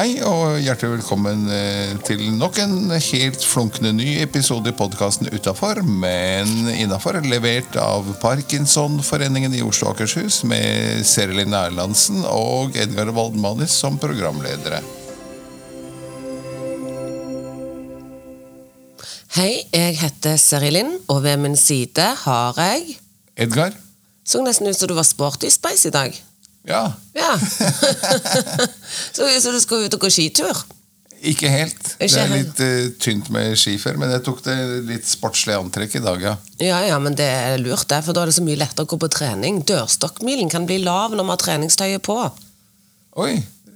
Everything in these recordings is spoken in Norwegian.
Hei og hjertelig velkommen eh, til nok en helt flunkende ny episode i podkasten Utafor, men innafor. Levert av Parkinsonforeningen i Oslo og Akershus med Serelin Erlandsen og Edgar Waldmanis som programledere. Hei, jeg heter Serilin, og ved min side har jeg Edgar? Så nesten ut som du var sporty spice i dag. Ja. Ja. så, så du skal ut og gå skitur? Ikke helt. Ikke det er litt uh, tynt med skifer, men jeg tok det litt sportslige antrekk i dag, ja. Ja, ja, men det er lurt, det, for da er det så mye lettere å gå på trening. Dørstokkmilen kan bli lav når man har treningstøyet på. Oi.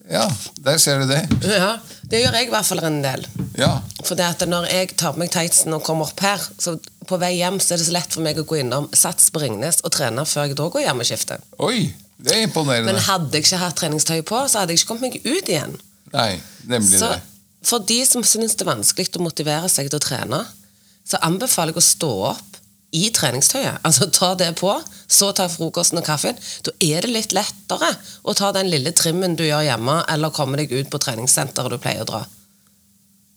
Ja, der ser du det. Ja, Det gjør jeg i hvert fall en del. Ja. For det at når jeg tar på meg tightsen og kommer opp her, så på vei hjem så er det så lett for meg å gå innom Sats på Ringnes og trene før jeg da går hjem og skifter. Oi, det er imponerende. Men hadde jeg ikke hatt treningstøy på, så hadde jeg ikke kommet meg ut igjen. Nei, nemlig Så det. for de som syns det er vanskelig å motivere seg til å trene, så anbefaler jeg å stå opp i treningstøyet. Altså ta det på, så ta frokosten og kaffen. Da er det litt lettere å ta den lille trimmen du gjør hjemme, eller komme deg ut på treningssenteret du pleier å dra.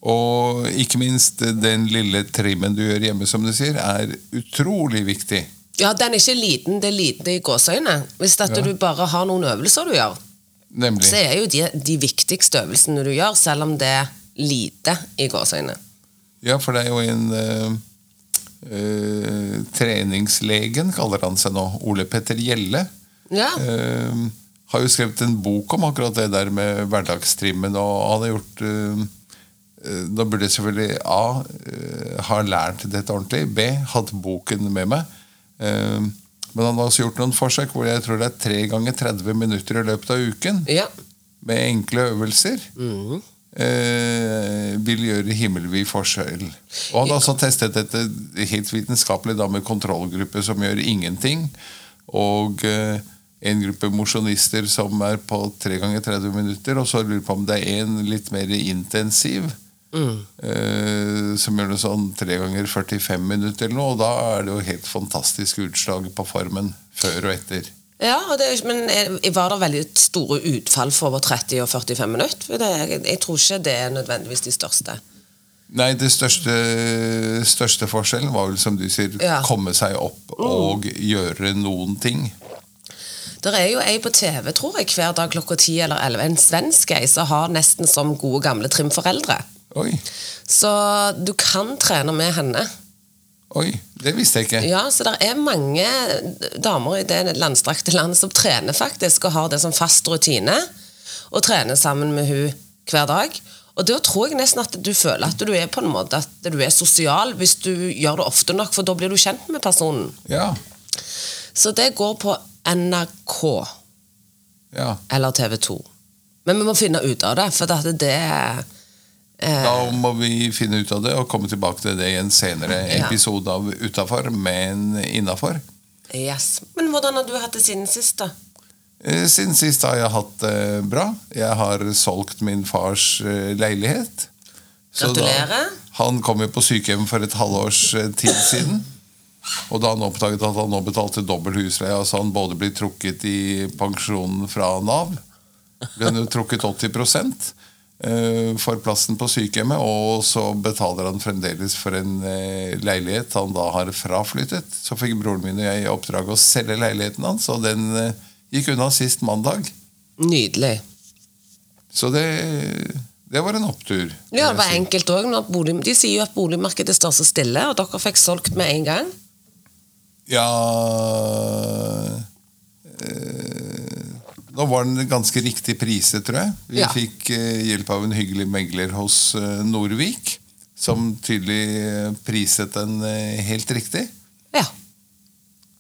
Og ikke minst den lille trimmen du gjør hjemme, som du sier, er utrolig viktig. Ja, den er ikke liten, det er lite i gåseøyne. Hvis Ja. du bare har noen øvelser du gjør, Nemlig. så er jo de de viktigste øvelsene du gjør, selv om det er lite i gåseøyne. Ja, for det er jo en uh, uh, Treningslegen, kaller han seg nå. Ole Petter Gjelle. Ja. Uh, har jo skrevet en bok om akkurat det der med hverdagstrimmen, og han har gjort Da burde jeg selvfølgelig A. ha lært dette ordentlig. B. hatt boken med meg. Eh, men han har også gjort noen forsøk hvor jeg tror det er 3 ganger 30 minutter i løpet av uken. ja. Med enkle øvelser. Mm. Eh, vil gjøre himmelvid forskjell. Og han har også testet dette helt vitenskapelig da med kontrollgruppe som gjør ingenting. Og eh, en gruppe mosjonister som er på 3 ganger 30 minutter. Og så lurer på om det er en litt mer intensiv. Eh, som gjør det sånn tre ganger 45 minutter eller noe. Og da er det jo helt fantastisk utslag på formen før og etter. Ja, og det, men er- var det veldig store utfall for over 30 og 45 minutter? Det, jeg tror ikke det er nødvendigvis de største. Nei, det største, største forskjellen var vel, som du sier, Ja. komme seg opp og gjøre noen ting. Det er jo ei på TV tror jeg, hver dag klokka 10 eller 11, en svensk ei som har nesten som gode gamle trimforeldre. Oi, Så du kan trene med henne. oi, det visste jeg ikke. Ja, Så det er mange damer i det landstrakte landet som trener faktisk, og har det som fast rutine. Og trener sammen med hun hver dag. Og da tror jeg nesten at du føler at du er på en måte at du er sosial hvis du gjør det ofte nok, for da blir du kjent med personen. Ja, Så det går på NRK ja. eller TV 2. Men vi må finne ut av det, for at det er Da må vi finne ut av det og komme tilbake til det i en senere Ja. episode av Utafor, men innafor. Yes. Men hvordan har du hatt det siden sist, da? Eh, Siden sist har jeg hatt det bra. Jeg har solgt min fars eh, leilighet. Så da- Gratulerer. han kom jo på sykehjem for et halvårs eh, tid siden. Og da han oppdaget at han nå betalte dobbel husleie, altså han både blir trukket i pensjonen fra Nav Ble han jo trukket 80 eh, for plassen på sykehjemmet, og så betaler han fremdeles for en eh, leilighet han da har fraflyttet. Så fikk broren min og jeg i oppdrag å selge leiligheten hans, og den eh, gikk unna sist mandag. Nydelig. Så det, det var en opptur. Ja, det var enkelt også, De sier jo at boligmarkedet står så stille, og dere fikk solgt med en gang. Ja eh, Nå var den ganske riktig priset, tror jeg. Vi Ja. fikk eh, hjelp av en hyggelig megler hos eh, Norvik, som tydelig eh, priset den helt riktig. Ja,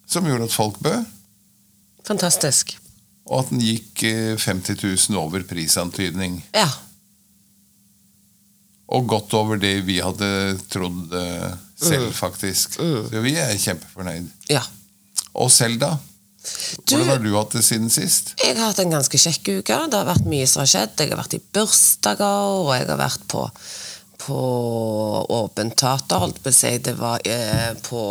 Som gjorde at folk bød, fantastisk. og at den gikk eh, 50 000 over prisantydning. Ja. Og godt over det vi hadde trodd selv, faktisk. Så vi er kjempefornøyd. ja. Og selv, da? Hvordan har du hatt det siden sist? Jeg har hatt en ganske kjekk uke. Det har vært mye som har skjedd. Jeg har vært i bursdager, og jeg har vært på, på åpent teater, holdt på å si. Det var eh, på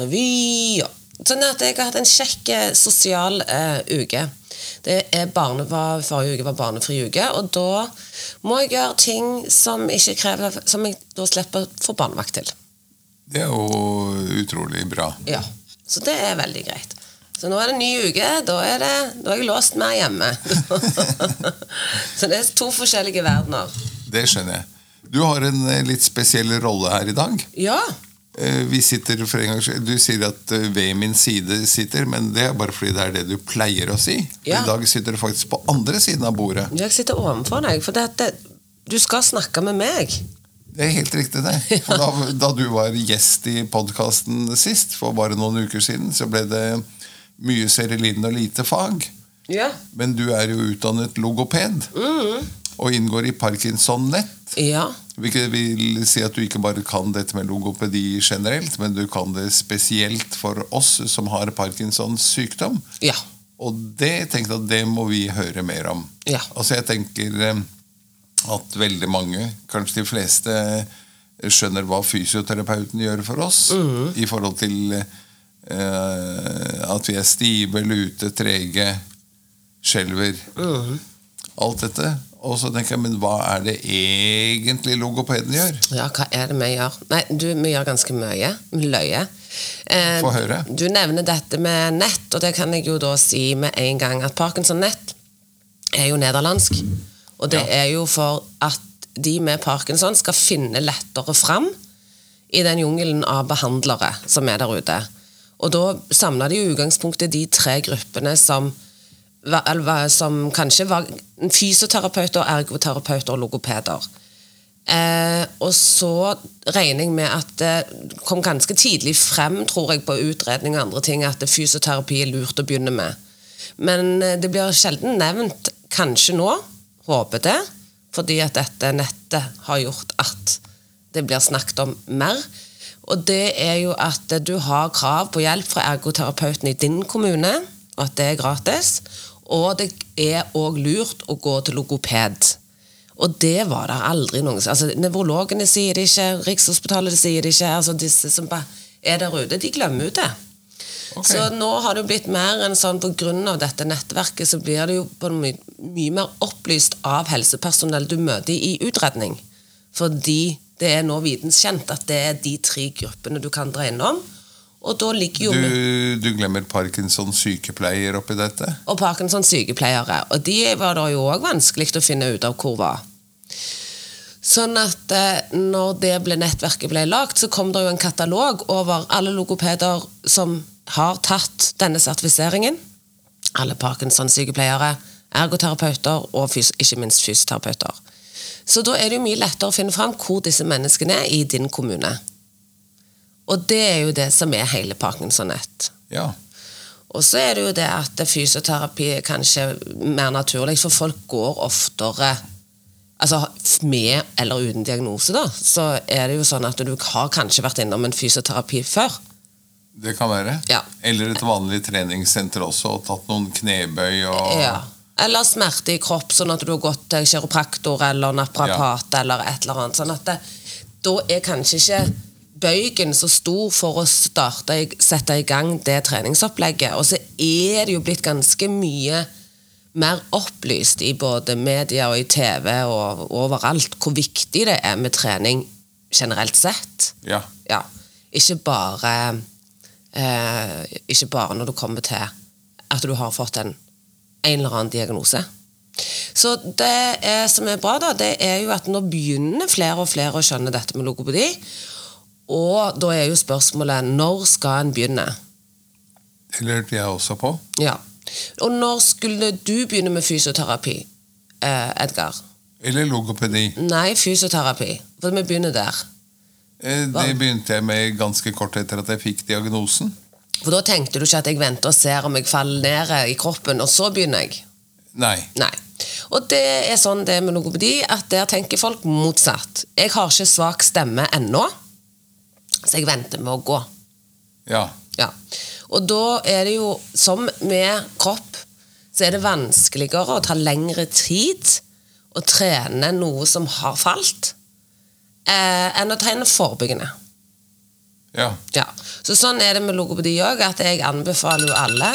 revy. Sånn at jeg har hatt en kjekk eh, sosial eh, uke. Det er barne, var, Forrige uke var barnefri uke, og da må jeg gjøre ting som ikke krever Som jeg da slipper å få barnevakt til. Det er jo utrolig bra. Ja, Så det er veldig greit. Så nå er det en ny uke. Da er, det, da er jeg låst mer hjemme. så det er to forskjellige verdener. Det skjønner jeg. Du har en eh, litt spesiell rolle her i dag. Ja. Eh, Vi sitter for en gang Du sier at eh, ved min side sitter, men det er bare fordi det er det du pleier å si. Ja. I dag sitter du faktisk på andre siden av bordet. Jeg sitter ovenfor deg, for det, det, du skal snakke med meg. Det er helt riktig, det. For da, da du var gjest i podkasten sist, for bare noen uker siden, så ble det mye Serilin og lite fag. Ja. Men du er jo utdannet logoped, og inngår i Parkinson-nett. Ja. Hvilket vil si at du ikke bare kan dette med logopedi generelt, men du kan det spesielt for oss som har Parkinsons sykdom. Ja. Og det tenkte jeg at det må vi høre mer om. Ja. Altså jeg tenker eh, at veldig mange, kanskje de fleste, skjønner hva fysioterapeuten gjør for oss. I forhold til eh, at vi er stive, lute, trege, skjelver. Alt dette. Og så tenker jeg, men hva er det egentlig logopeden gjør? Ja, hva er det vi gjør? Nei, du, vi gjør ganske mye. Vi løyer. Eh, Få høre. Du nevner dette med nett, og det kan jeg jo da si med en gang at Parkinson-nett er jo nederlandsk. Og det Ja. er jo for at de med parkinson skal finne lettere fram i den jungelen av behandlere som er der ute. Og da samla de i utgangspunktet de tre gruppene som, som kanskje var fysioterapeuter, ergoterapeuter og logopeder. Eh, og så regner jeg med at det kom ganske tidlig frem tror jeg, på utredning og andre ting at fysioterapi er lurt å begynne med. Men eh, det blir sjelden nevnt, kanskje nå, håper det, fordi at dette nettet har gjort at det blir snakket om mer. Og det er jo at du har krav på hjelp fra ergoterapeuten i din kommune, og at det er gratis. Og det er òg lurt å gå til logoped. Og det var det aldri noen altså Nevrologene sier det ikke, Rikshospitalet sier det ikke. altså Disse som er der ute, de glemmer ut det. Okay. Så nå har det jo blitt mer enn sånn av dette nettverket, så blir det jo på en my mye mer opplyst av helsepersonell du møter i utredning. Fordi det er nå videnskjent at det er de tre gruppene du kan dra innom. Og da ligger jo Du, du glemmer Parkinsons sykepleier oppi dette? og Parkinsons sykepleiere. Og de var det jo òg vanskelig å finne ut av hvor var. Sånn at eh, når det ble, nettverket ble lagt, så kom det jo en katalog over alle logopeder som har tatt denne sertifiseringen. Alle Parkinsons-sykepleiere, ergoterapeuter og ikke minst fysioterapeuter. Så da er det jo mye lettere å finne fram hvor disse menneskene er i din kommune. Og det er jo det som er hele Parkinson-nett. Ja. Og så er det jo det at fysioterapi er kanskje mer naturlig, for folk går oftere Altså med eller uten diagnose, da, så er det jo sånn at du har kanskje vært innom en fysioterapi før. Det kan være. Ja. Eller et vanlig treningssenter også, og tatt noen knebøy og Ja. Eller smerte i kropp, sånn at du har gått til kiropraktor eller naprapat eller et eller annet. Sånn at det, da er kanskje ikke bøygen så stor for å starte, sette i gang det treningsopplegget. Og så er det jo blitt ganske mye mer opplyst i både media og i TV og overalt hvor viktig det er med trening generelt sett. Ja. Ja. Ikke bare eh, Ikke bare når det kommer til at du har fått en, en eller annen diagnose. Så det er, som er bra, da, det er jo at nå begynner flere og flere å skjønne dette med logopedi. Og da er jo spørsmålet når skal en begynne? Det lurte jeg også på. Ja. Og når skulle du begynne med fysioterapi, eh, Edgar? Eller logopedi. Nei, fysioterapi. For vi begynner der. Eh, Det begynte jeg med ganske kort etter at jeg fikk diagnosen. For da tenkte du ikke at jeg venter og ser om jeg faller ned i kroppen, og så begynner jeg. Nei. Nei. Og det er sånn det er med logopedi, at der tenker folk motsatt. Jeg har ikke svak stemme ennå, så jeg venter med å gå. Ja. Ja. Og da er det jo, som med kropp, så er det vanskeligere og tar lengre tid å trene noe som har falt, eh, enn å trene forebyggende. Ja. Ja. Så sånn er det med logopedi òg, at jeg anbefaler jo alle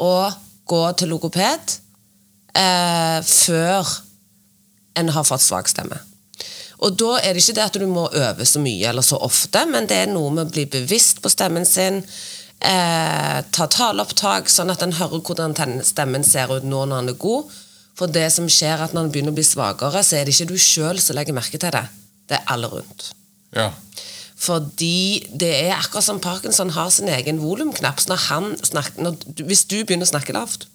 å gå til logoped eh, før en har fått svak stemme. Og da er det ikke det at du må øve så mye eller så ofte, men det er noe med å bli bevisst på stemmen sin. Eh, ta taleopptak, sånn at en hører hvordan stemmen ser ut nå når den er god. For det som skjer er at når den begynner å bli svakere, så er det ikke du sjøl som legger merke til det. Det er alle rundt. Ja. Fordi det er akkurat som Parkinson har sin egen volumknapp. Når han snakker, når, hvis du begynner å snakke lavt,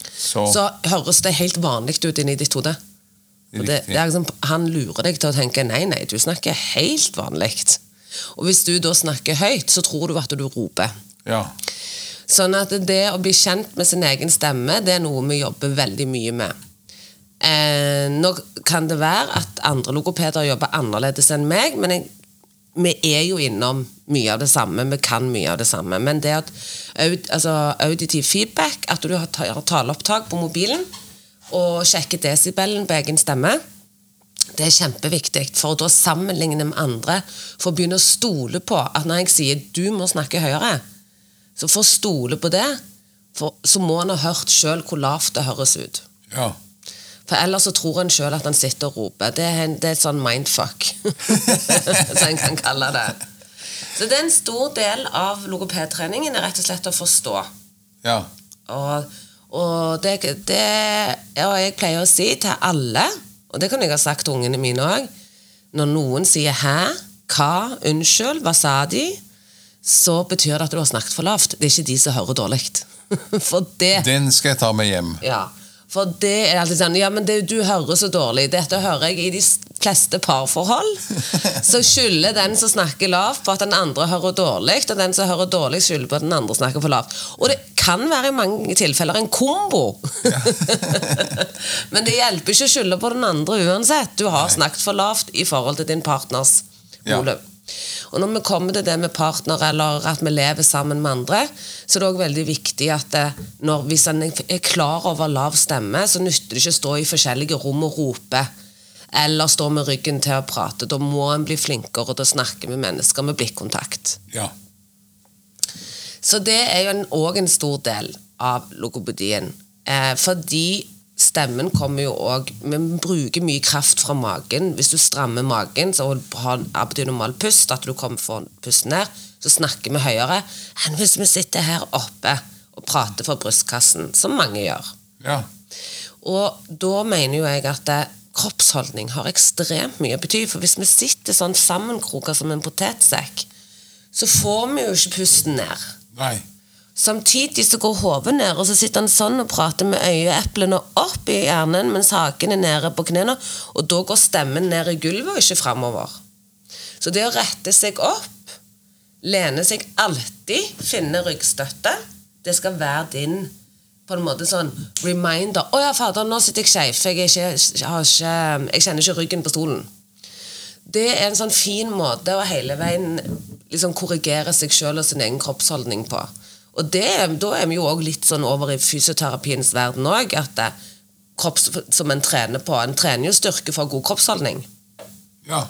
Så, så høres det helt vanlig ut inni ditt hode. Det, det liksom, han lurer deg til å tenke nei, nei, du snakker helt vanlig. Og hvis du da snakker høyt, så tror du at du roper. Ja. Sånn at det å bli kjent med sin egen stemme, det er noe vi jobber veldig mye med. Eh, nå kan det være at andre logopeder jobber annerledes enn meg, men jeg, vi er jo innom mye av det samme, vi kan mye av det samme. Men det at altså, auditiv feedback, at du har ta- taleopptak på mobilen og sjekker desibelen på egen stemme, det er kjempeviktig, for da sammenligne med andre, for å begynne å stole på at når jeg sier 'du må snakke høyere', så for å stole på det, for, så må han ha hørt sjøl hvor lavt det høres ut. ja. For ellers så tror en sjøl at han sitter og roper. Det er, en, det er et sånn mindfuck, som en kan kalle det. Så det er en stor del av logopedtreningen er rett og slett å forstå. Ja. Og, og, det, det, og jeg pleier å si til alle, og det kan jeg ha sagt til ungene mine òg Når noen sier 'hæ', 'hva', 'unnskyld', 'hva sa de', så betyr det at du har snakket for lavt. Det er ikke de som hører dårlig. For det Den skal jeg ta med hjem. ja, for det er alltid sånn Ja, men det, du hører så dårlig. Dette hører jeg i de fleste parforhold. Så skylder den som snakker lavt, på at den andre hører dårlig, og den som hører dårlig, skylder på at den andre snakker for lavt. Og det kan være i mange tilfeller en kombo. men det hjelper ikke å skylde på den andre uansett. Du har snakket for lavt i forhold til din partners Ja. Og når vi kommer til det med partner, eller at vi lever sammen med andre, så er det også veldig viktig at når, hvis en er klar over lav stemme, så nytter det ikke å stå i forskjellige rom og rope. Eller stå med ryggen til å prate. Da må en bli flinkere til å snakke med mennesker med blikkontakt. Ja. Så det er jo òg en, stor del av logopedien. Eh, fordi stemmen kommer jo òg Vi bruker mye kraft fra magen. Hvis du strammer magen så har abdominal pust, at du kommer for pusten ned, så snakker vi høyere enn hvis vi sitter her oppe og prater fra brystkassen, som mange gjør. Ja. Og da mener jo jeg at eh, kroppsholdning har ekstremt mye å bety. For hvis vi sitter sånn sammenkroka som en potetsekk, så får vi jo ikke pusten ned. Nei. Samtidig så går hodet ned, og så sitter han sånn og prater med øyeeplene opp i hjernen, mens haken er nede på knærne, og da går stemmen ned i gulvet og ikke framover. Så det å rette seg opp, lene seg alltid, finne ryggstøtte, det skal være din på en måte sånn reminder. 'Å ja, fader, nå sitter jeg skeiv, for jeg, jeg kjenner ikke ryggen på stolen.' Det er en sånn fin måte å hele veien liksom korrigere seg sjøl og sin egen kroppsholdning på. Og det, da er vi jo òg litt sånn over i fysioterapiens verden òg, at det, kropps, som en trener på. En trener jo styrke for god kroppsholdning. Ja.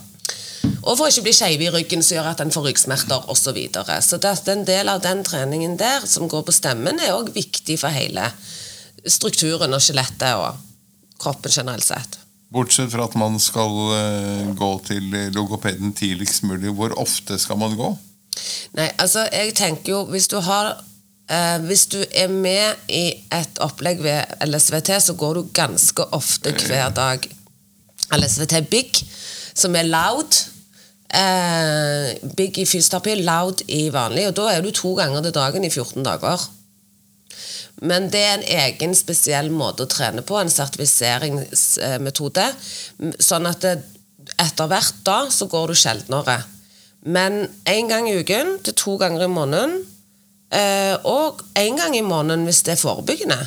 Og for å ikke bli skeiv i ryggen, som gjør at en får ryggsmerter osv. Så, videre. så det, en del av den treningen der, som går på stemmen, er òg viktig for hele strukturen og skjelettet og kroppen generelt sett. Bortsett fra at man skal eh, gå til logopeden tidligst mulig. Hvor ofte skal man gå? Nei, altså, jeg tenker jo Hvis du har eh, Hvis du er med i et opplegg ved LSVT, så går du ganske ofte hver dag. LSVT Big, som er loud. Eh, big i fysioterapi, loud i vanlig. Og da er du to ganger til dagen i 14 dager. Men det er en egen spesiell måte å trene på, en sertifiseringsmetode. Sånn at det, etter hvert da så går du sjeldnere. Men én gang i uken til to ganger i måneden. Eh, og en gang i måneden hvis det er forebyggende.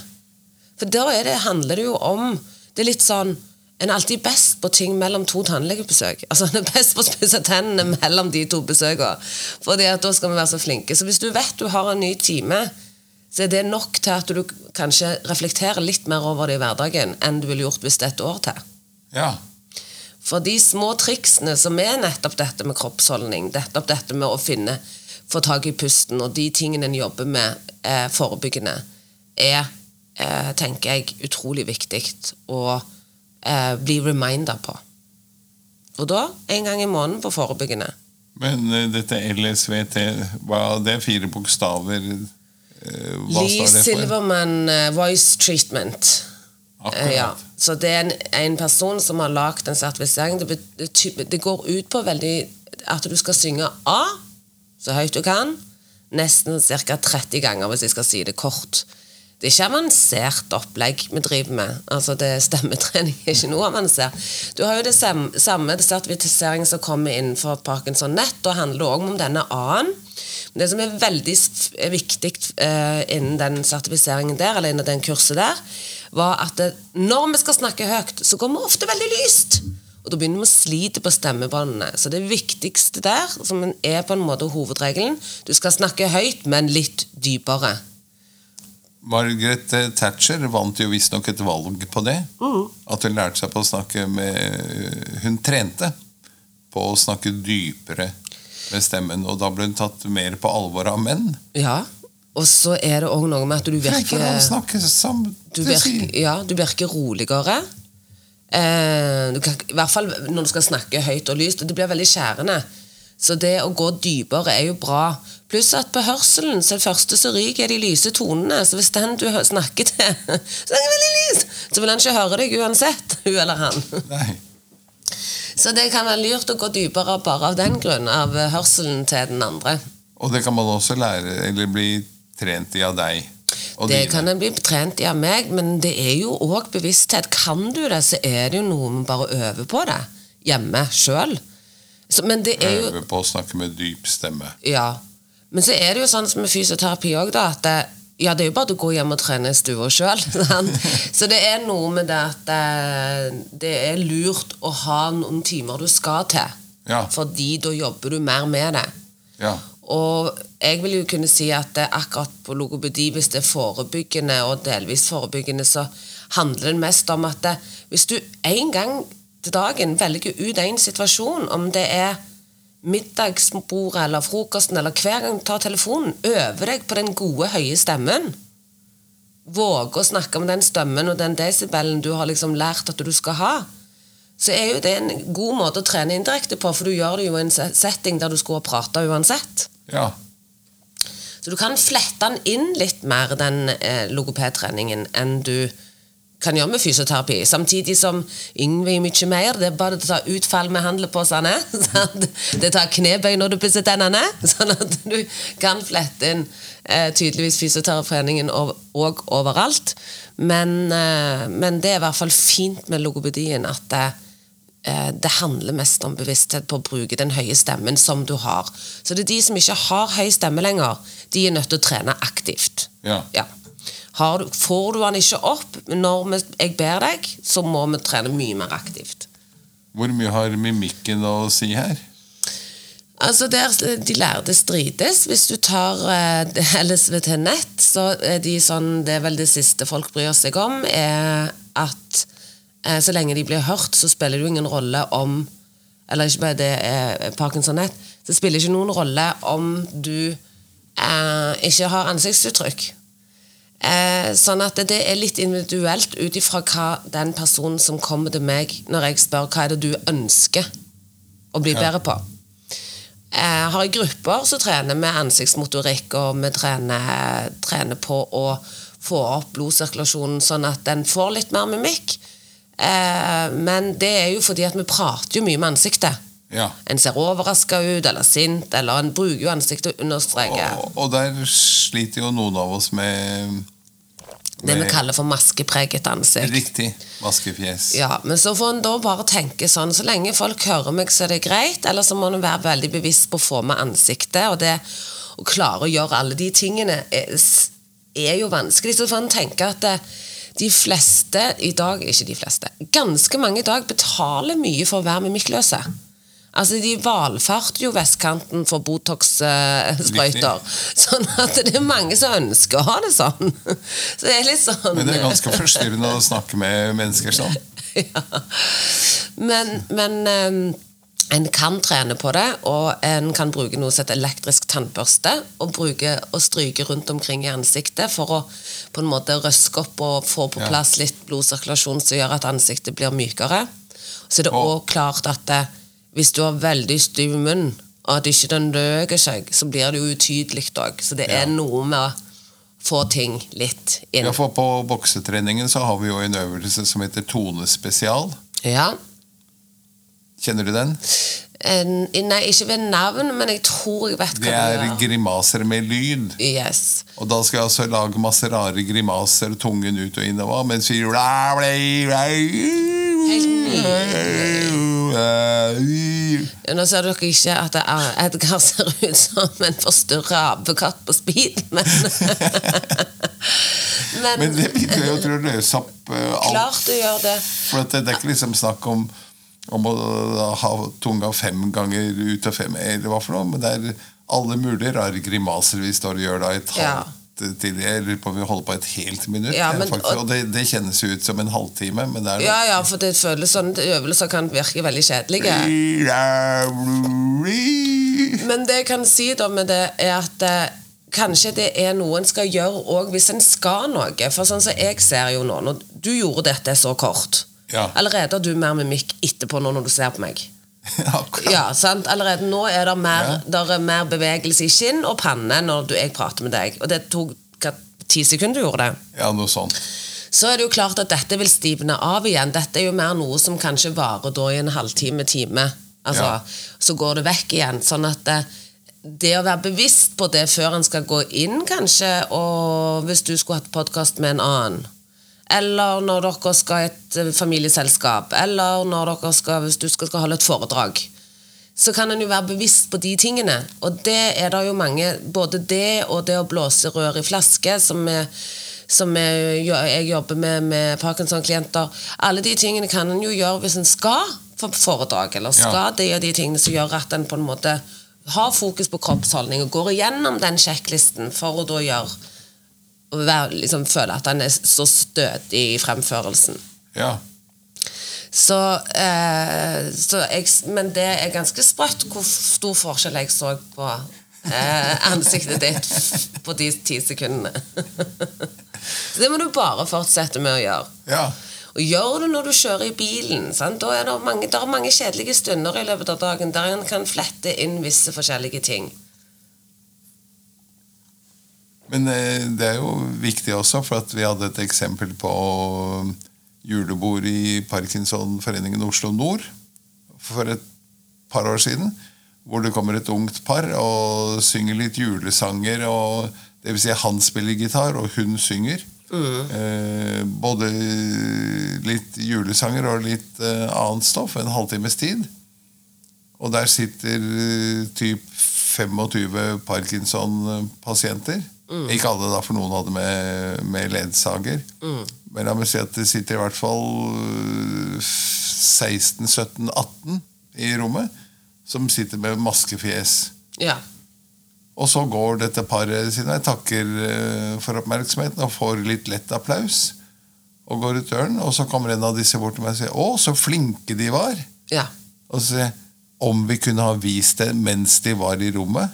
For da er det, handler det jo om Det er litt sånn En er alltid best på ting mellom to tannlegebesøk. Altså En er best på å spise tennene mellom de to besøkene. Fordi at da skal vi være så flinke. Så hvis du vet du har en ny time, så er det nok til at du kanskje reflekterer litt mer over det i hverdagen enn du ville gjort hvis det er et år til. Ja. For de små triksene som er nettopp dette med kroppsholdning, nettopp dette med å finne, få tak i pusten, og de tingene en jobber med eh, forebyggende, er, eh, tenker jeg, utrolig viktig å eh, bli reminder på. Og da en gang i måneden på forebyggende. Men uh, dette LSVT, hva det er fire bokstaver uh, Hva Lee står det for? Silverman uh, Voice Treatment. Ja. Så det er en, en person som har lagd en sertifisering. Det, det, det går ut på veldig at du skal synge A så høyt du kan. Nesten ca. 30 ganger, hvis jeg skal si det kort. Det er ikke avansert opplegg vi driver med. Altså det Stemmetrening er ikke noe avansert. Du har jo det samme, sertifisering som kommer innenfor Parkinson Nett, og handler også om denne A-en. Det som er veldig viktig eh, innen den sertifiseringen der, eller innen den kurset der, var at når vi skal snakke høyt, så går vi ofte veldig lyst. Og da begynner vi å slite på stemmebåndene. Så det viktigste der, som er på en måte hovedregelen, du skal snakke høyt, men litt dypere. Margaret Thatcher vant jo visstnok et valg på det. At hun lærte seg på å snakke med Hun trente på å snakke dypere med stemmen, og da ble hun tatt mer på alvor av menn. Ja. Og så er det òg noe med at du virker du virker, ja, du virker roligere. Eh, kan, I hvert fall når du skal snakke høyt og lyst. og Det blir veldig skjærende. Så det å gå dypere er jo bra. Pluss at på hørselen så det første som ryker, er de lyse tonene. Så hvis den du snakker til, snakker veldig lyst, så vil han ikke høre deg uansett. Hun eller han. Nei. Så det kan være lurt å gå dypere bare av den grunn, av hørselen til den andre. Og det kan man også lære, eller bli trent i av deg. Det kan en bli trent i av meg, men det er jo òg bevissthet. Kan du det, så er det jo noe med bare å øve på det hjemme sjøl. Men det er jo Øve på å snakke med dyp stemme. Ja. Men så er det jo sånn som med fysioterapi òg, da. At det, ja, det er jo bare å gå hjem og trene i stua sjøl. Så det er noe med det at det, det er lurt å ha noen timer du skal til. Ja. Fordi da jobber du mer med det. Ja. Og jeg vil jo kunne si at akkurat på logopedi, hvis det er forebyggende og delvis forebyggende, så handler det mest om at det, hvis du en gang til dagen velger ut en situasjon, om det er middagsbordet eller frokosten, eller hver gang du tar telefonen, øver deg på den gode, høye stemmen. Våge å snakke om den stemmen og den desibelen du har liksom lært at du skal ha. Så er jo det en god måte å trene indirekte på, for du gjør det jo i en setting der du skulle ha prata uansett. Ja. Så du kan flette den inn litt mer, den eh, logopedtreningen, enn du kan gjøre med fysioterapi. Samtidig som Yngve er mye mer. Det er bare å ta utfall med handleposene. Det tar knebøy når du pusser tennene. Sånn at du kan flette inn eh, tydeligvis fysioterapitreningen og overalt. Men, eh, men det er i hvert fall fint med logopedien at eh, det handler mest om bevissthet på å bruke den høye stemmen som du har. Så det er de som ikke har høy stemme lenger, de er nødt til å trene aktivt. Ja. Ja. Har du, får du den ikke opp når vi, jeg ber deg, så må vi trene mye mer aktivt. Hvor mye har mimikken å si her? Altså der De lærde strides. Hvis du tar eh, LSVT nett, så er de sånn Det er vel det siste folk bryr seg om, er at eh, så lenge de blir hørt, så spiller det jo ingen rolle om Eller ikke bare det er Parkinson nett. Så spiller det ikke noen rolle om du eh, ikke har ansiktsuttrykk. Eh, sånn at det er litt individuelt ut ifra hva den personen som kommer til meg når jeg spør hva er det du ønsker å bli bedre på. Eh, har jeg grupper, som trener med ansiktsmotorikk, og vi trener, trener på å få opp blodsirkulasjonen sånn at den får litt mer mimikk. Eh, men det er jo fordi at vi prater jo mye med ansiktet. Ja. En ser overraska ut eller sint, eller en bruker jo ansiktet og understreker. Og, og der sliter jo noen av oss med, det vi kaller for maskepreget ansikt. Riktig. Maskefjes. Ja, Men så får en da bare tenke sånn Så lenge folk hører meg, så er det greit. Eller så må en være veldig bevisst på å få med ansiktet. Og det å klare å gjøre alle de tingene er, er jo vanskelig. Så får en tenke at det, de fleste i dag Ikke de fleste. Ganske mange i dag betaler mye for å være mimikkløse. Altså, De valfarter jo vestkanten for Botox-sprøyter. Sånn at det er mange som ønsker å ha det sånn. Så det er litt sånn Men det er ganske forstyrrende å snakke med mennesker sånn. ja. Men, men ehm, en kan trene på det, og en kan bruke noe som heter elektrisk tannbørste, og bruke og stryke rundt omkring i ansiktet for å på en måte røske opp og få på plass litt blodsirkulasjon som gjør at ansiktet blir mykere. Så det er òg klart at det, hvis du har veldig stiv munn, og at ikke den løker seg, så blir det jo utydelig òg. Så det er noe med å få ting litt inn. Ja, for på boksetreningen så har vi jo en øvelse som heter tonespesial. Ja. Kjenner du den? En, nei, ikke ved navn, men jeg tror jeg vet hva Det er det er grimaser med lyd. Yes. Og da skal jeg altså lage masse rare grimaser, tungen ut og innover, mens vi Nå ser dere ikke at Edgar ser ut som en forstørra apekatt på speed, men Men, Men det begynner jo til å løse opp eh, alt. klart du gjør det. For det, det er ikke liksom snakk om, om å ha tunga fem ganger ut av fem, eller hva for noe, men det er alle mulige rare grimaser vi står og gjør da i et Ja. halvt til Jeg på om vi holder på et helt minutt. Ja, eh, men- faktisk, og det, det kjennes jo ut som en halvtime, men det er Ja, ja, for det føles sånn Øvelser kan virke veldig kjedelige. Men det jeg kan si da med det, er at eh, kanskje det er noe en skal gjøre òg hvis en skal noe. For sånn som jeg ser jo nå, når du gjorde dette så kort Ja. Allerede har du mer mimikk etterpå nå når du ser på meg. Akkurat. Ja, sant? Allerede nå er det mer, Ja. er mer bevegelse i skinn og panne når du, jeg prater med deg. Og det tok ti sekunder du gjorde det. Ja, noe sånt. Så er det jo klart at dette vil stivne av igjen. Dette er jo mer noe som kanskje varer da i en halvtime, time. Altså, Ja. Så går det vekk igjen. Sånn at det, det å være bevisst på det før en skal gå inn, kanskje, og hvis du skulle hatt podkast med en annen eller når dere skal i et eh, familieselskap, eller når dere skal, hvis du skal, skal holde et foredrag. Så kan en jo være bevisst på de tingene. Og det er det jo mange Både det og det å blåse rør i flaske, som, er, som er, jeg jobber med med Parkinson-klienter Alle de tingene kan en jo gjøre hvis en skal på foredrag, eller skal Ja. det og de tingene som gjør at en på en måte har fokus på kroppsholdning og går igjennom den sjekklisten for å da gjøre og være, liksom, føle at han er så stødig i fremførelsen. Ja. Så, eh, så jeg, men det er ganske sprøtt hvor stor forskjell jeg så på eh, ansiktet ditt på de ti sekundene. så det må du bare fortsette med å gjøre. ja. Og gjør det når du kjører i bilen. Sant? Da er det, mange, det er mange kjedelige stunder i løpet av dagen der en kan flette inn visse forskjellige ting. Men eh, det er jo viktig også, for at vi hadde et eksempel på julebord i Parkinsonforeningen Oslo Nord for et par år siden. Hvor det kommer et ungt par og synger litt julesanger. og det vil si Han spiller gitar, og hun synger. Eh, både litt julesanger og litt eh, annet stoff. En halvtimes tid. Og der sitter eh, typ 25 Parkinson-pasienter. Ikke alle, da, for noen hadde med, med ledsager. Men la meg si at det sitter i hvert fall øh, 16, 17, 18 i rommet som sitter med maskefjes. Ja. Og så går dette paret sine, takker øh, for oppmerksomheten og får litt lett applaus. Og går ut døren, og så kommer en av disse bort til meg og sier 'Å, så flinke de var'. ja. Og så sier jeg om vi kunne ha vist det mens de var i rommet.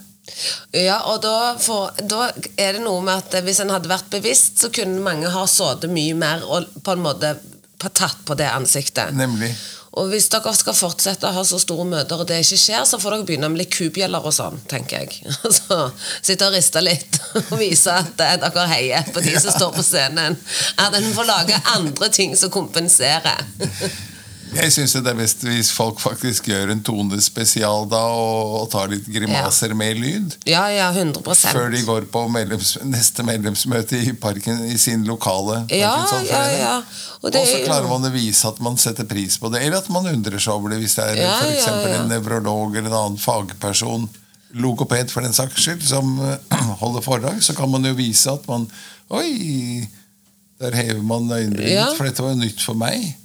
Ja, og da, for, da er det noe med at hvis en hadde vært bevisst, så kunne mange ha sittet mye mer og på en måte tatt på det ansiktet. Nemlig. Og hvis dere skal fortsette å ha så store møter, og det ikke skjer, så får dere begynne med litt kubjeller og sånn, tenker jeg. Så Sitte og riste litt og vise at dere heier på de som står på scenen. At en får lage andre ting som kompenserer. Jeg syns det er best hvis folk faktisk gjør en tone spesial da, og, og tar litt grimaser med lyd. Ja, ja, 100% Før de går på medlems, neste medlemsmøte i parken i sin lokale Ja, ja, ja. Og, Og så er klarer man å vise at man setter pris på det, eller at man undrer seg over det hvis det er Ja, for ja, eksempel ja. en nevrolog eller en annen fagperson, logoped for den saks skyld, som holder foredrag, så kan man jo vise at man Oi! Der hever man øyenbrynet, Ja. for dette var nytt for meg.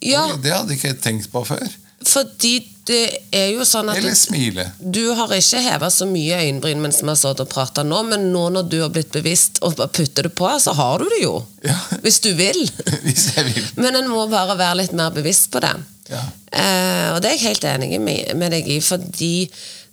Ja, det hadde ikke jeg tenkt på før. fordi det er jo sånn at Eller smile. Du har ikke heva så mye øyenbryn mens vi har stått og prata nå, men nå når du har blitt bevisst og putter det på, så har du det jo. Ja. Hvis du vil. Hvis jeg vil. Men en må bare være litt mer bevisst på det. Ja. Eh, og det er jeg helt enig med deg i, fordi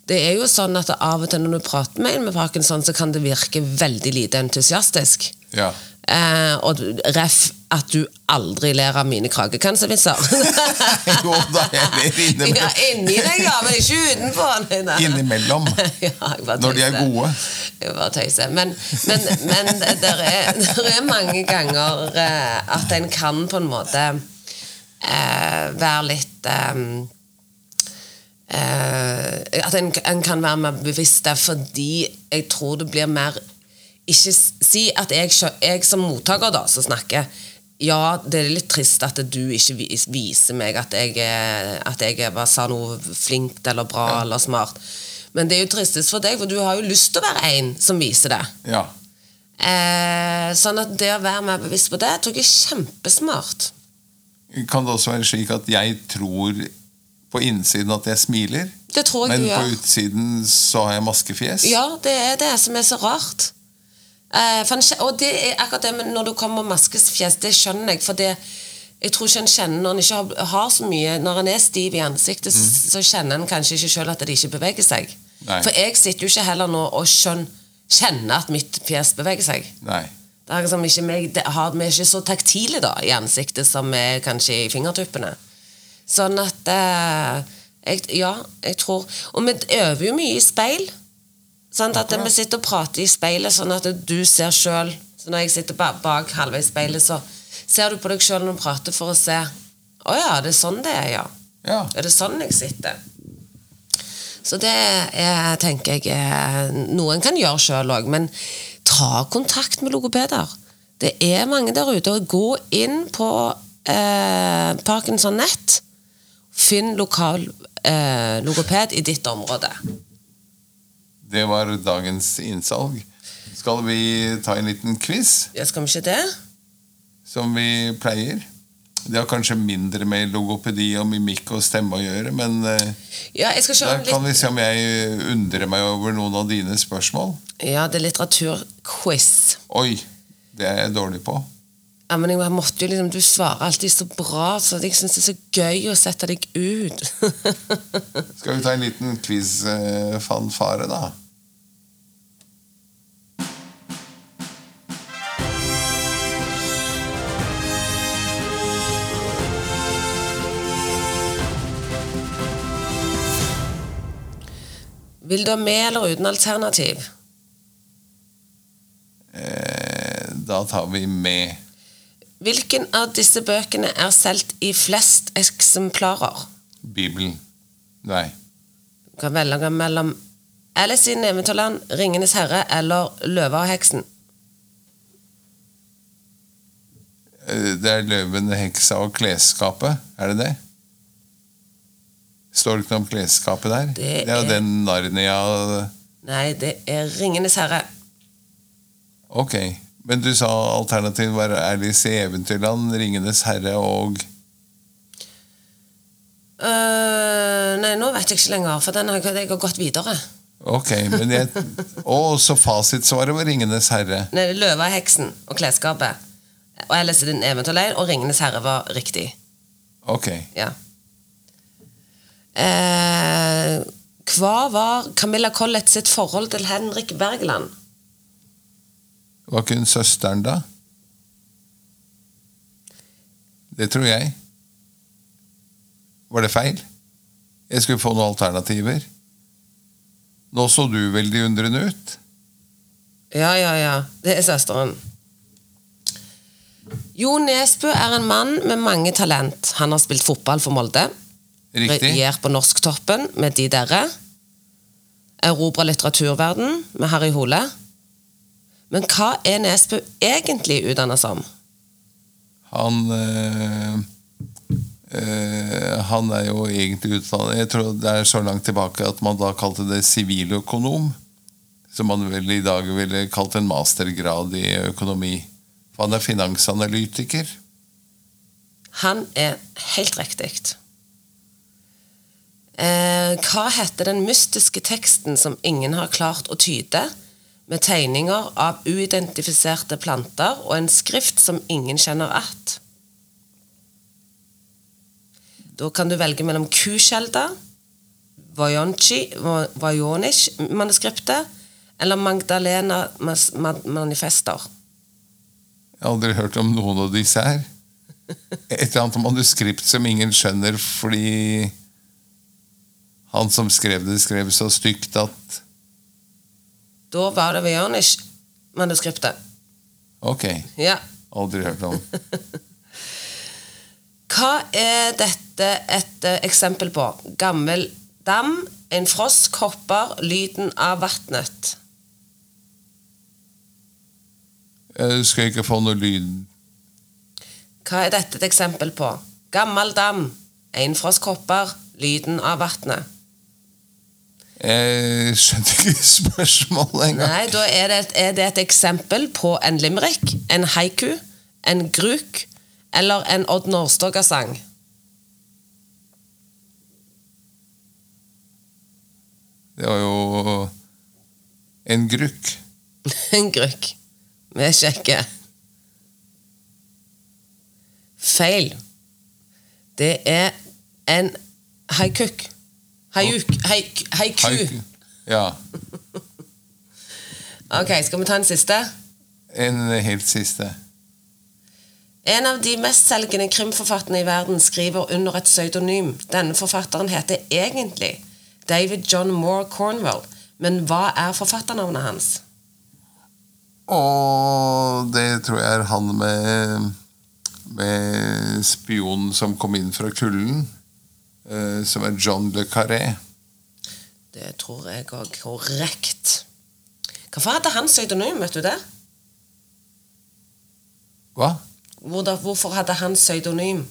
det er jo sånn at av og til når du prater med en med parkinson, så kan det virke veldig lite entusiastisk. Ja. Eh, og ref at du aldri ler av mine kragekanservitser. Jo da, jeg ler innimellom. ja, inni deg, ja, men ikke utenpå. Nei. Innimellom. Ja, Når de er gode. Jeg bare tøyser. Men, men, men det er, er mange ganger eh, at en kan på en måte eh, være litt eh, eh, At en, en kan være mer bevisst det fordi jeg tror det blir mer Ikke si at jeg, jeg som mottaker da, som snakker ja, det er litt trist at du ikke viser meg at jeg, at jeg bare sa noe flinkt eller bra eller smart. Men det er jo tristest for deg, for du har jo lyst til å være en som viser det. Ja. Eh, sånn at det å være mer bevisst på det, tror jeg er kjempesmart. Kan det også være slik at jeg tror på innsiden at jeg smiler, Det tror jeg men på utsiden så har jeg maskefjes? Ja, det er det som er så rart. Eh, en, og det er akkurat det med når du kommer maskefjes, det skjønner jeg. For det, jeg tror ikke en kjenner når en ikke har, har så mye Når en er stiv i ansiktet, mm. så kjenner en kanskje ikke sjøl at det ikke beveger seg. Nei. For jeg sitter jo ikke heller nå og skjønner, kjenner at mitt fjes beveger seg. Nei. Det er liksom ikke meg, det har, Vi er ikke så taktile da i ansiktet som vi er kanskje i fingertuppene. Sånn at eh, jeg, Ja, jeg tror Og vi øver jo mye i speil. Sånn at Vi sitter og prater i speilet, sånn at du ser sjøl. Så når jeg sitter bak halvveis i speilet, så ser du på deg sjøl når du prater, for å se Å ja, det er sånn det er, ja. Ja. Er det sånn jeg sitter? Så det er, tenker jeg er noe en kan gjøre sjøl òg. Men ta kontakt med logopeder. Det er mange der ute. og Gå inn på eh, Parkinson Nett. Finn lokal eh, logoped i ditt område. Det var dagens innsalg. Skal vi ta en liten quiz, Ja, skal vi ikke det? som vi pleier? Det har kanskje mindre med logopedi og mimikk og stemme å gjøre, men eh, Ja, jeg skal da kjøre kan vi se om jeg undrer meg over noen av dine spørsmål. Ja, det er litteraturquiz. Oi, det er jeg dårlig på. Ja, men jeg måtte jo liksom, Du svarer alltid så bra, så jeg syns det er så gøy å sette deg ut. Skal vi ta en liten quiz-fanfare, da? Vil du ha med eller uten alternativ? Eh, da tar vi med Hvilken av disse bøkene er solgt i flest eksemplarer? Bibelen. Nei. Du kan velge mellom Alice i Eventyrland, Ringenes herre eller Løva og heksen. Eh, Det er 'Løven, heksa og klesskapet'. Er det det? Står det ikke noe om klesskapet der? Det er jo den Narnia Nei, det er Ringenes herre. Ok. Men du sa alternativet var Alice i Eventyrland, Ringenes herre og uh, nei, nå vet jeg ikke lenger, for den har jeg, har gått videre. Ok, men jeg Å, så fasitsvaret var Ringenes herre. Nei, Løva, heksen og klesskapet. Og Alice i den eventyrleir og Ringenes herre var riktig. Ok. Ja. Eh, hva var Camilla Collett sitt forhold til Henrik Bergland? Var ikke hun søsteren, da? Det tror jeg. Var det feil? Jeg skulle få noen alternativer. Nå så du veldig undrende ut. Ja, ja, ja. Det er søsteren. Jo Nesbø er en mann med mange talent. Han har spilt fotball for Molde. Riktig? På norsktoppen med De Derre. Erobra litteraturverden med Harry Hole. Men hva er Nesbø egentlig utdannet som? Han øh, øh, Han er jo egentlig utdannet Jeg tror det er så langt tilbake at man da kalte det siviløkonom. Som man vel i dag ville kalt en mastergrad i økonomi. For han er finansanalytiker. Han er helt riktig. Eh, hva heter den mystiske teksten som ingen har klart å tyde, med tegninger av uidentifiserte planter og en skrift som ingen kjenner att? Da kan du velge mellom Kusjelda, Vajonic-manuskriptet eller Magdalena-manifester. Jeg har aldri hørt om noen av disse her. Et eller annet manuskript som ingen skjønner fordi han som skrev det, skrev så stygt at Da var det Vajonic-manuskriptet. Ok, Ja. aldri hørt om. Hva er dette et eh, eksempel på? Gammel dam, en frosk hopper, lyden av vannet. Jeg skal ikke få noe lyd. Hva er dette et eksempel på? Gammel dam, en frosk hopper, lyden av vannet. Jeg skjønner ikke spørsmålet engang. Nei, da er det, er det et eksempel på en limerick, en haiku, en gruk eller en Odd Nordstoga-sang. Det var jo en gruk. En gruk. Vi sjekker. Feil. Det er en haikuk. Haiuk. Haik, haiku. Haiku. Ja. Ok, skal vi ta en siste? En helt siste. En av de mestselgende krimforfatterne i verden skriver under et pseudonym. Denne forfatteren heter egentlig David John Moore Cornwell. Men hva er forfatternavnet hans? Og det tror jeg er han med, med spionen som kom inn fra kulden. Eh, som er John le Carré. Det tror jeg òg korrekt. Hvorfor hadde han pseudonym, vet du det? Hva? Hvorfor hadde han pseudonym?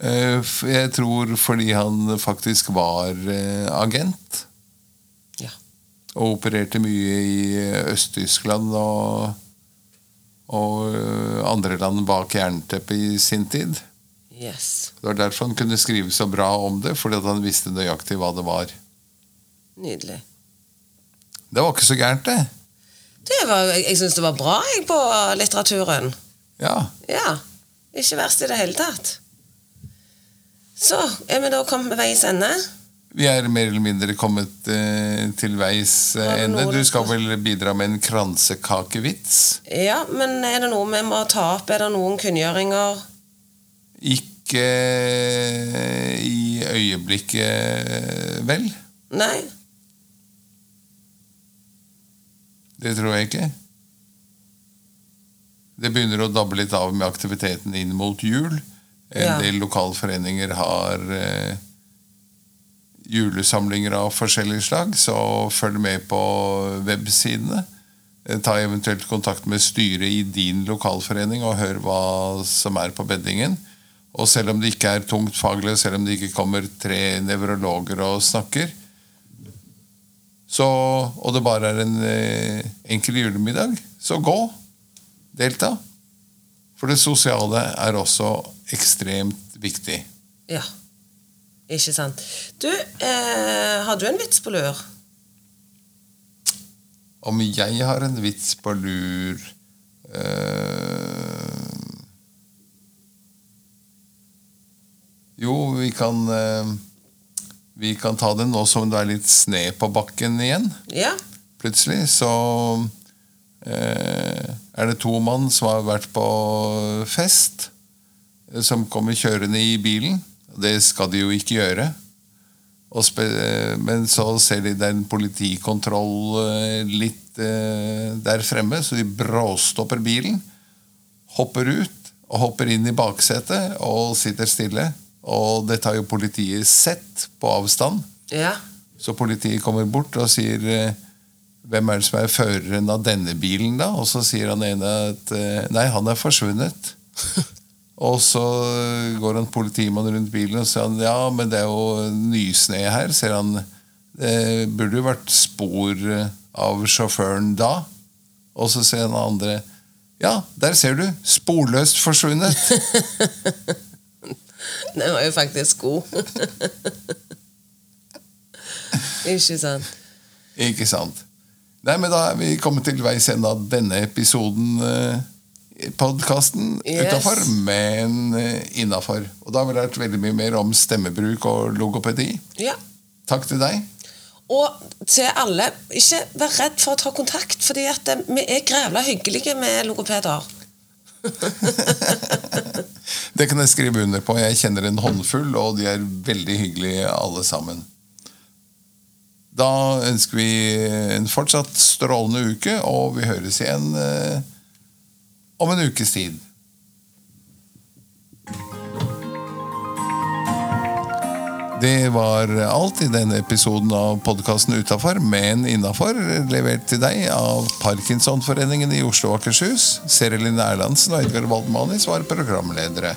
Eh, Jeg tror fordi han faktisk var eh, agent. Ja. Og opererte mye i Øst-Tyskland og, og andre land bak jernteppet i sin tid. Yes. Det var derfor han kunne skrive så bra om det, fordi at han visste nøyaktig hva det var. Nydelig. Det var ikke så gærent, det. Det var, jeg syns det var bra jeg, på litteraturen. Ja. Ja. Ikke verst i det hele tatt. Så er vi da kommet ved veis ende. Vi er mer eller mindre kommet eh, til veis eh, ende. Du skal- vel bidra med en kransekakevits? Ja, men er det noe vi må ta opp? Er det noen kunngjøringer? Ikke i øyeblikket, vel? Nei? Det tror jeg ikke. Det begynner å dabbe litt av med aktiviteten inn mot jul. En Ja. del lokalforeninger har eh, julesamlinger av forskjellig slag, så følg med på websidene. Eh, Ta eventuelt kontakt med styret i din lokalforening og hør hva som er på beddingen. Og selv om det ikke er tungt faglig, selv om det ikke kommer tre nevrologer og snakker, så, og det bare er en eh, enkel julemiddag, så gå. Delta. For det sosiale er også ekstremt viktig. Ja. Ikke sant. Du, eh, har du en vits på lur? Om jeg har en vits på lur eh, Jo, vi kan eh, Vi kan ta det nå som det er litt sne på bakken igjen. Ja. plutselig så eh, er det to mann som har vært på fest, eh, som kommer kjørende i bilen. Det skal de jo ikke gjøre. Eh, men så ser de det er en politikontroll litt eh, der fremme, så de bråstopper bilen, hopper ut og hopper inn i baksetet og sitter stille. Og dette har jo politiet sett på avstand. Ja. Så politiet kommer bort og sier eh, hvem er det som er føreren av denne bilen, da? Og så sier han ene at eh, nei, han er forsvunnet. og så går en politimann rundt bilen og sier han, ja, men det er jo nysnø her. Ser han, det burde jo vært spor eh, av sjåføren da. Og så sier han andre ja, der ser du. Sporløst forsvunnet. Den var jo faktisk god. Ikke sant. Ikke sant? Nei, men Da er vi kommet til veis ende av denne episoden eh, podkasten Yes. utafor, men innafor. Og da har vi lært veldig mye mer om stemmebruk og logopedi. Ja. Takk til deg. Og til alle, ikke vær redd for å ta kontakt, fordi eh, vi er grævla hyggelige med logopeder. Det kan jeg skrive under på. Jeg kjenner en håndfull, og de er veldig hyggelige alle sammen. Da ønsker vi en fortsatt strålende uke, og vi høres igjen eh, om en ukes tid. Det var alt i denne episoden av podkasten Utafor, men innafor, levert til deg av Parkinsonforeningen i Oslo og Akershus. Serelin Erlandsen og Edgar Waldmanis var programledere.